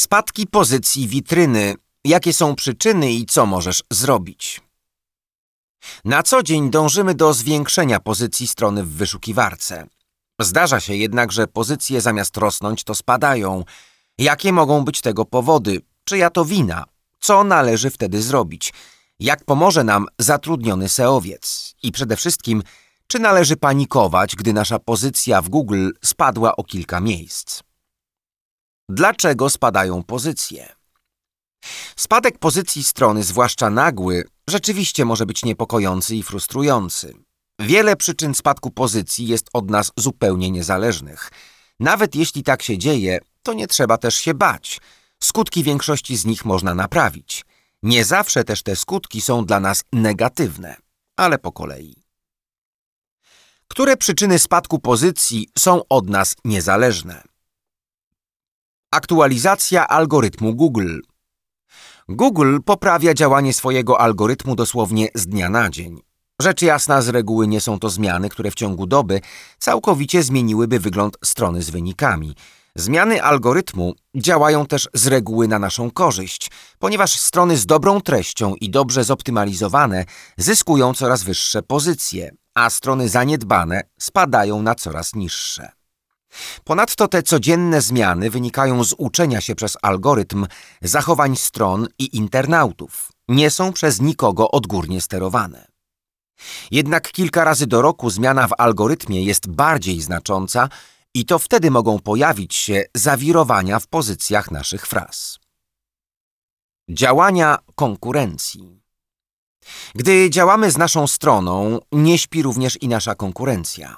Spadki pozycji witryny. Jakie są przyczyny i co możesz zrobić? Na co dzień dążymy do zwiększenia pozycji strony w wyszukiwarce. Zdarza się jednak, że pozycje zamiast rosnąć to spadają. Jakie mogą być tego powody? Czyja to wina? Co należy wtedy zrobić? Jak pomoże nam zatrudniony seowiec? I przede wszystkim, czy należy panikować, gdy nasza pozycja w Google spadła o kilka miejsc? Dlaczego spadają pozycje? Spadek pozycji strony, zwłaszcza nagły, rzeczywiście może być niepokojący i frustrujący. Wiele przyczyn spadku pozycji jest od nas zupełnie niezależnych. Nawet jeśli tak się dzieje, to nie trzeba też się bać. Skutki większości z nich można naprawić. Nie zawsze też te skutki są dla nas negatywne, ale po kolei. Które przyczyny spadku pozycji są od nas niezależne? Aktualizacja algorytmu Google. Google poprawia działanie swojego algorytmu dosłownie z dnia na dzień. Rzecz jasna, z reguły nie są to zmiany, które w ciągu doby całkowicie zmieniłyby wygląd strony z wynikami. Zmiany algorytmu działają też z reguły na naszą korzyść, ponieważ strony z dobrą treścią i dobrze zoptymalizowane zyskują coraz wyższe pozycje, a strony zaniedbane spadają na coraz niższe. Ponadto te codzienne zmiany wynikają z uczenia się przez algorytm zachowań stron i internautów. Nie są przez nikogo odgórnie sterowane. Jednak kilka razy do roku zmiana w algorytmie jest bardziej znacząca i to wtedy mogą pojawić się zawirowania w pozycjach naszych fraz. Działania konkurencji. Gdy działamy z naszą stroną, nie śpi również i nasza konkurencja.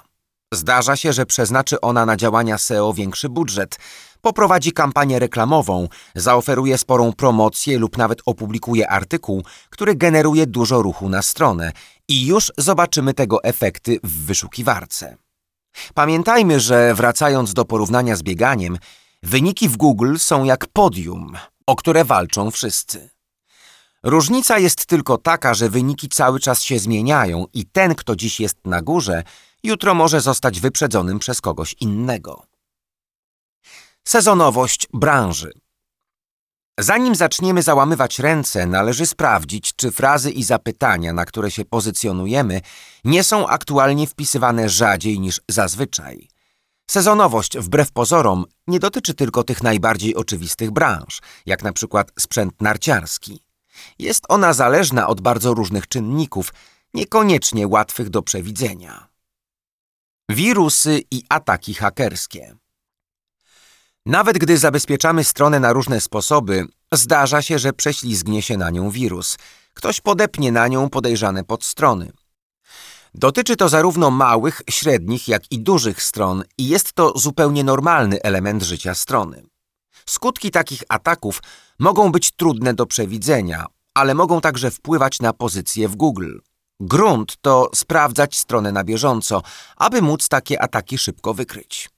Zdarza się, że przeznaczy ona na działania SEO większy budżet, poprowadzi kampanię reklamową, zaoferuje sporą promocję lub nawet opublikuje artykuł, który generuje dużo ruchu na stronę i już zobaczymy tego efekty w wyszukiwarce. Pamiętajmy, że wracając do porównania z bieganiem, wyniki w Google są jak podium, o które walczą wszyscy. Różnica jest tylko taka, że wyniki cały czas się zmieniają i ten, kto dziś jest na górze, jutro może zostać wyprzedzonym przez kogoś innego. Sezonowość branży. Zanim zaczniemy załamywać ręce, należy sprawdzić, czy frazy i zapytania, na które się pozycjonujemy, nie są aktualnie wpisywane rzadziej niż zazwyczaj. Sezonowość, wbrew pozorom, nie dotyczy tylko tych najbardziej oczywistych branż, jak na przykład sprzęt narciarski. Jest ona zależna od bardzo różnych czynników, niekoniecznie łatwych do przewidzenia. Wirusy i ataki hakerskie. Nawet gdy zabezpieczamy stronę na różne sposoby, zdarza się, że prześlizgnie się na nią wirus. Ktoś podepnie na nią podejrzane podstrony. Dotyczy to zarówno małych, średnich, jak i dużych stron i jest to zupełnie normalny element życia strony. Skutki takich ataków mogą być trudne do przewidzenia, ale mogą także wpływać na pozycję w Google. Grunt to sprawdzać stronę na bieżąco, aby móc takie ataki szybko wykryć.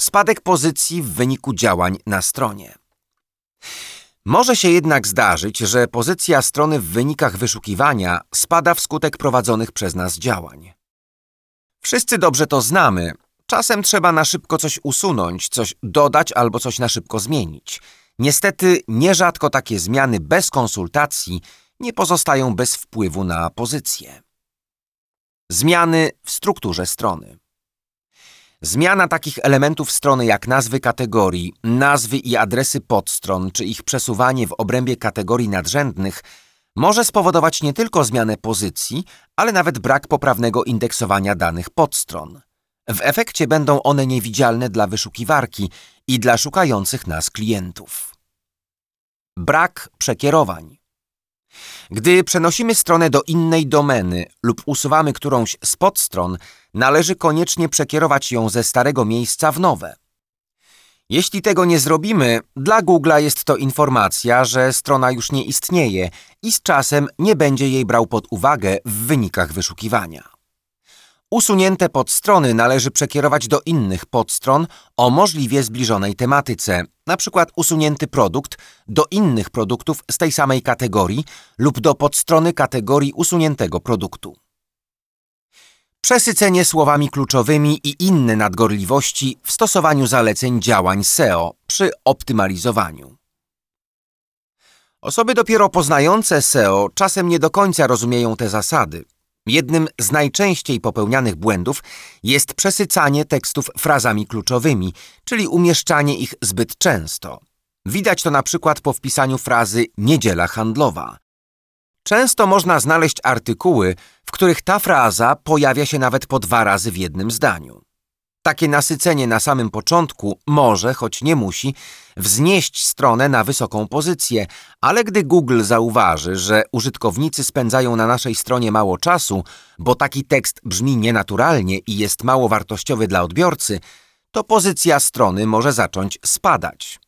Spadek pozycji w wyniku działań na stronie. Może się jednak zdarzyć, że pozycja strony w wynikach wyszukiwania spada wskutek prowadzonych przez nas działań. Wszyscy dobrze to znamy. Czasem trzeba na szybko coś usunąć, coś dodać albo coś na szybko zmienić. Niestety, nierzadko takie zmiany bez konsultacji nie pozostają bez wpływu na pozycję. Zmiany w strukturze strony. Zmiana takich elementów strony jak nazwy kategorii, nazwy i adresy podstron, czy ich przesuwanie w obrębie kategorii nadrzędnych może spowodować nie tylko zmianę pozycji, ale nawet brak poprawnego indeksowania danych podstron. W efekcie będą one niewidzialne dla wyszukiwarki i dla szukających nas klientów. Brak przekierowań. Gdy przenosimy stronę do innej domeny lub usuwamy którąś z podstron, należy koniecznie przekierować ją ze starego miejsca w nowe. Jeśli tego nie zrobimy, dla Google'a jest to informacja, że strona już nie istnieje i z czasem nie będzie jej brał pod uwagę w wynikach wyszukiwania. Usunięte podstrony należy przekierować do innych podstron o możliwie zbliżonej tematyce, np. usunięty produkt do innych produktów z tej samej kategorii lub do podstrony kategorii usuniętego produktu. Przesycenie słowami kluczowymi i inne nadgorliwości w stosowaniu zaleceń działań SEO przy optymalizowaniu. Osoby dopiero poznające SEO czasem nie do końca rozumieją te zasady. Jednym z najczęściej popełnianych błędów jest przesycanie tekstów frazami kluczowymi, czyli umieszczanie ich zbyt często. Widać to na przykład po wpisaniu frazy niedziela handlowa. Często można znaleźć artykuły, w których ta fraza pojawia się nawet po dwa razy w jednym zdaniu. Takie nasycenie na samym początku może, choć nie musi, wznieść stronę na wysoką pozycję, ale gdy Google zauważy, że użytkownicy spędzają na naszej stronie mało czasu, bo taki tekst brzmi nienaturalnie i jest mało wartościowy dla odbiorcy, to pozycja strony może zacząć spadać.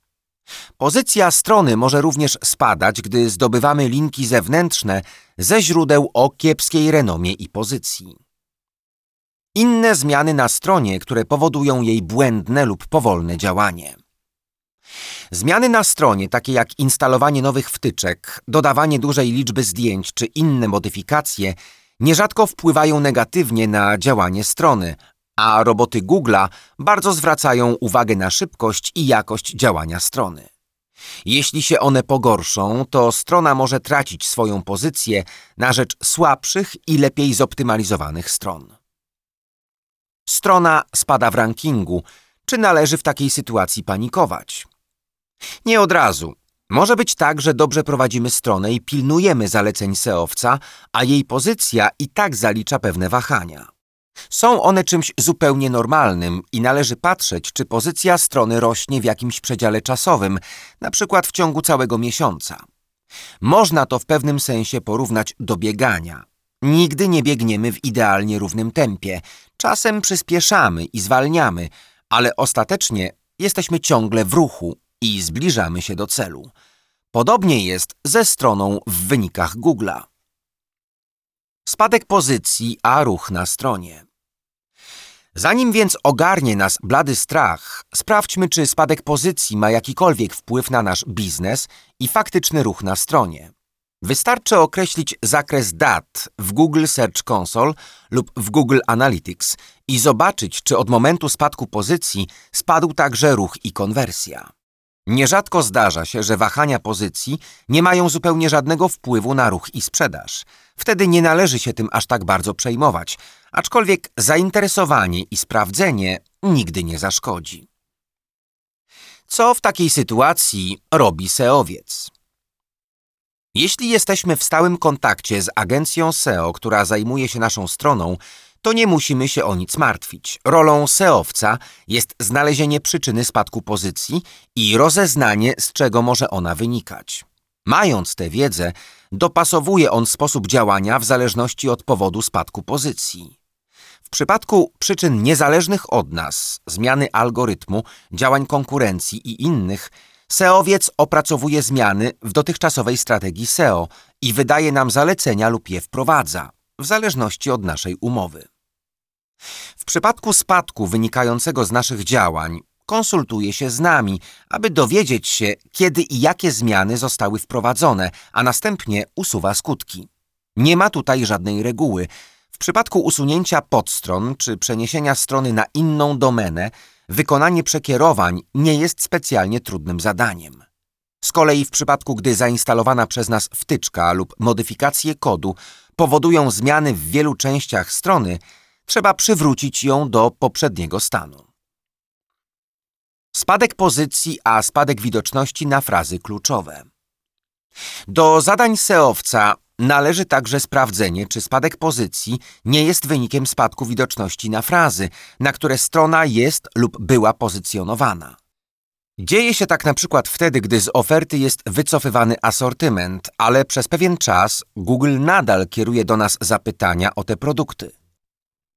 Pozycja strony może również spadać, gdy zdobywamy linki zewnętrzne ze źródeł o kiepskiej renomie i pozycji. Inne zmiany na stronie, które powodują jej błędne lub powolne działanie. Zmiany na stronie, takie jak instalowanie nowych wtyczek, dodawanie dużej liczby zdjęć czy inne modyfikacje, nierzadko wpływają negatywnie na działanie strony, a roboty Google'a bardzo zwracają uwagę na szybkość i jakość działania strony. Jeśli się one pogorszą, to strona może tracić swoją pozycję na rzecz słabszych i lepiej zoptymalizowanych stron. Strona spada w rankingu. Czy należy w takiej sytuacji panikować? Nie od razu. Może być tak, że dobrze prowadzimy stronę i pilnujemy zaleceń SEOwca, a jej pozycja i tak zalicza pewne wahania. Są one czymś zupełnie normalnym i należy patrzeć, czy pozycja strony rośnie w jakimś przedziale czasowym, na przykład w ciągu całego miesiąca. Można to w pewnym sensie porównać do biegania. Nigdy nie biegniemy w idealnie równym tempie. Czasem przyspieszamy i zwalniamy, ale ostatecznie jesteśmy ciągle w ruchu i zbliżamy się do celu. Podobnie jest ze stroną w wynikach Google'a. Spadek pozycji, a ruch na stronie. Zanim więc ogarnie nas blady strach, sprawdźmy, czy spadek pozycji ma jakikolwiek wpływ na nasz biznes i faktyczny ruch na stronie. Wystarczy określić zakres dat w Google Search Console lub w Google Analytics i zobaczyć, czy od momentu spadku pozycji spadł także ruch i konwersja. Nierzadko zdarza się, że wahania pozycji nie mają zupełnie żadnego wpływu na ruch i sprzedaż. Wtedy nie należy się tym aż tak bardzo przejmować, aczkolwiek zainteresowanie i sprawdzenie nigdy nie zaszkodzi. Co w takiej sytuacji robi SEOwiec? Jeśli jesteśmy w stałym kontakcie z agencją SEO, która zajmuje się naszą stroną, to nie musimy się o nic martwić. Rolą SEOwca jest znalezienie przyczyny spadku pozycji i rozeznanie, z czego może ona wynikać. Mając tę wiedzę, dopasowuje on sposób działania w zależności od powodu spadku pozycji. W przypadku przyczyn niezależnych od nas, zmiany algorytmu, działań konkurencji i innych, SEOwiec opracowuje zmiany w dotychczasowej strategii SEO i wydaje nam zalecenia lub je wprowadza, w zależności od naszej umowy. W przypadku spadku wynikającego z naszych działań, konsultuje się z nami, aby dowiedzieć się, kiedy i jakie zmiany zostały wprowadzone, a następnie usuwa skutki. Nie ma tutaj żadnej reguły. W przypadku usunięcia podstron czy przeniesienia strony na inną domenę, wykonanie przekierowań nie jest specjalnie trudnym zadaniem. Z kolei w przypadku, gdy zainstalowana przez nas wtyczka lub modyfikacje kodu powodują zmiany w wielu częściach strony, trzeba przywrócić ją do poprzedniego stanu. Spadek pozycji, a spadek widoczności na frazy kluczowe. Do zadań SEOwca należy także sprawdzenie, czy spadek pozycji nie jest wynikiem spadku widoczności na frazy, na które strona jest lub była pozycjonowana. Dzieje się tak na przykład wtedy, gdy z oferty jest wycofywany asortyment, ale przez pewien czas Google nadal kieruje do nas zapytania o te produkty.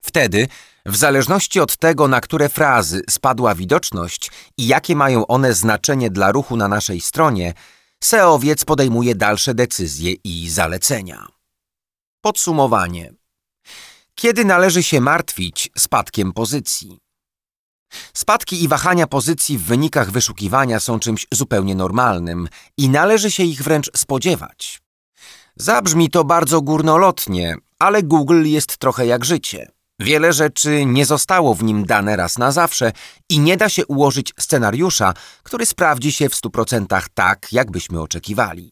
Wtedy, w zależności od tego, na które frazy spadła widoczność i jakie mają one znaczenie dla ruchu na naszej stronie, SEOwiec podejmuje dalsze decyzje i zalecenia. Podsumowanie. Kiedy należy się martwić spadkiem pozycji? Spadki i wahania pozycji w wynikach wyszukiwania są czymś zupełnie normalnym i należy się ich wręcz spodziewać. Zabrzmi to bardzo górnolotnie, ale Google jest trochę jak życie. Wiele rzeczy nie zostało w nim dane raz na zawsze i nie da się ułożyć scenariusza, który sprawdzi się w 100% tak, jakbyśmy oczekiwali.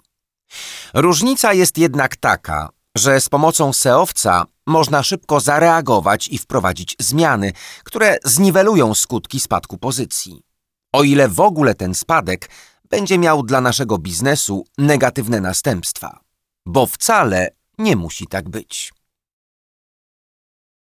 Różnica jest jednak taka, że z pomocą seowca można szybko zareagować i wprowadzić zmiany, które zniwelują skutki spadku pozycji. O ile w ogóle ten spadek będzie miał dla naszego biznesu negatywne następstwa, bo wcale nie musi tak być.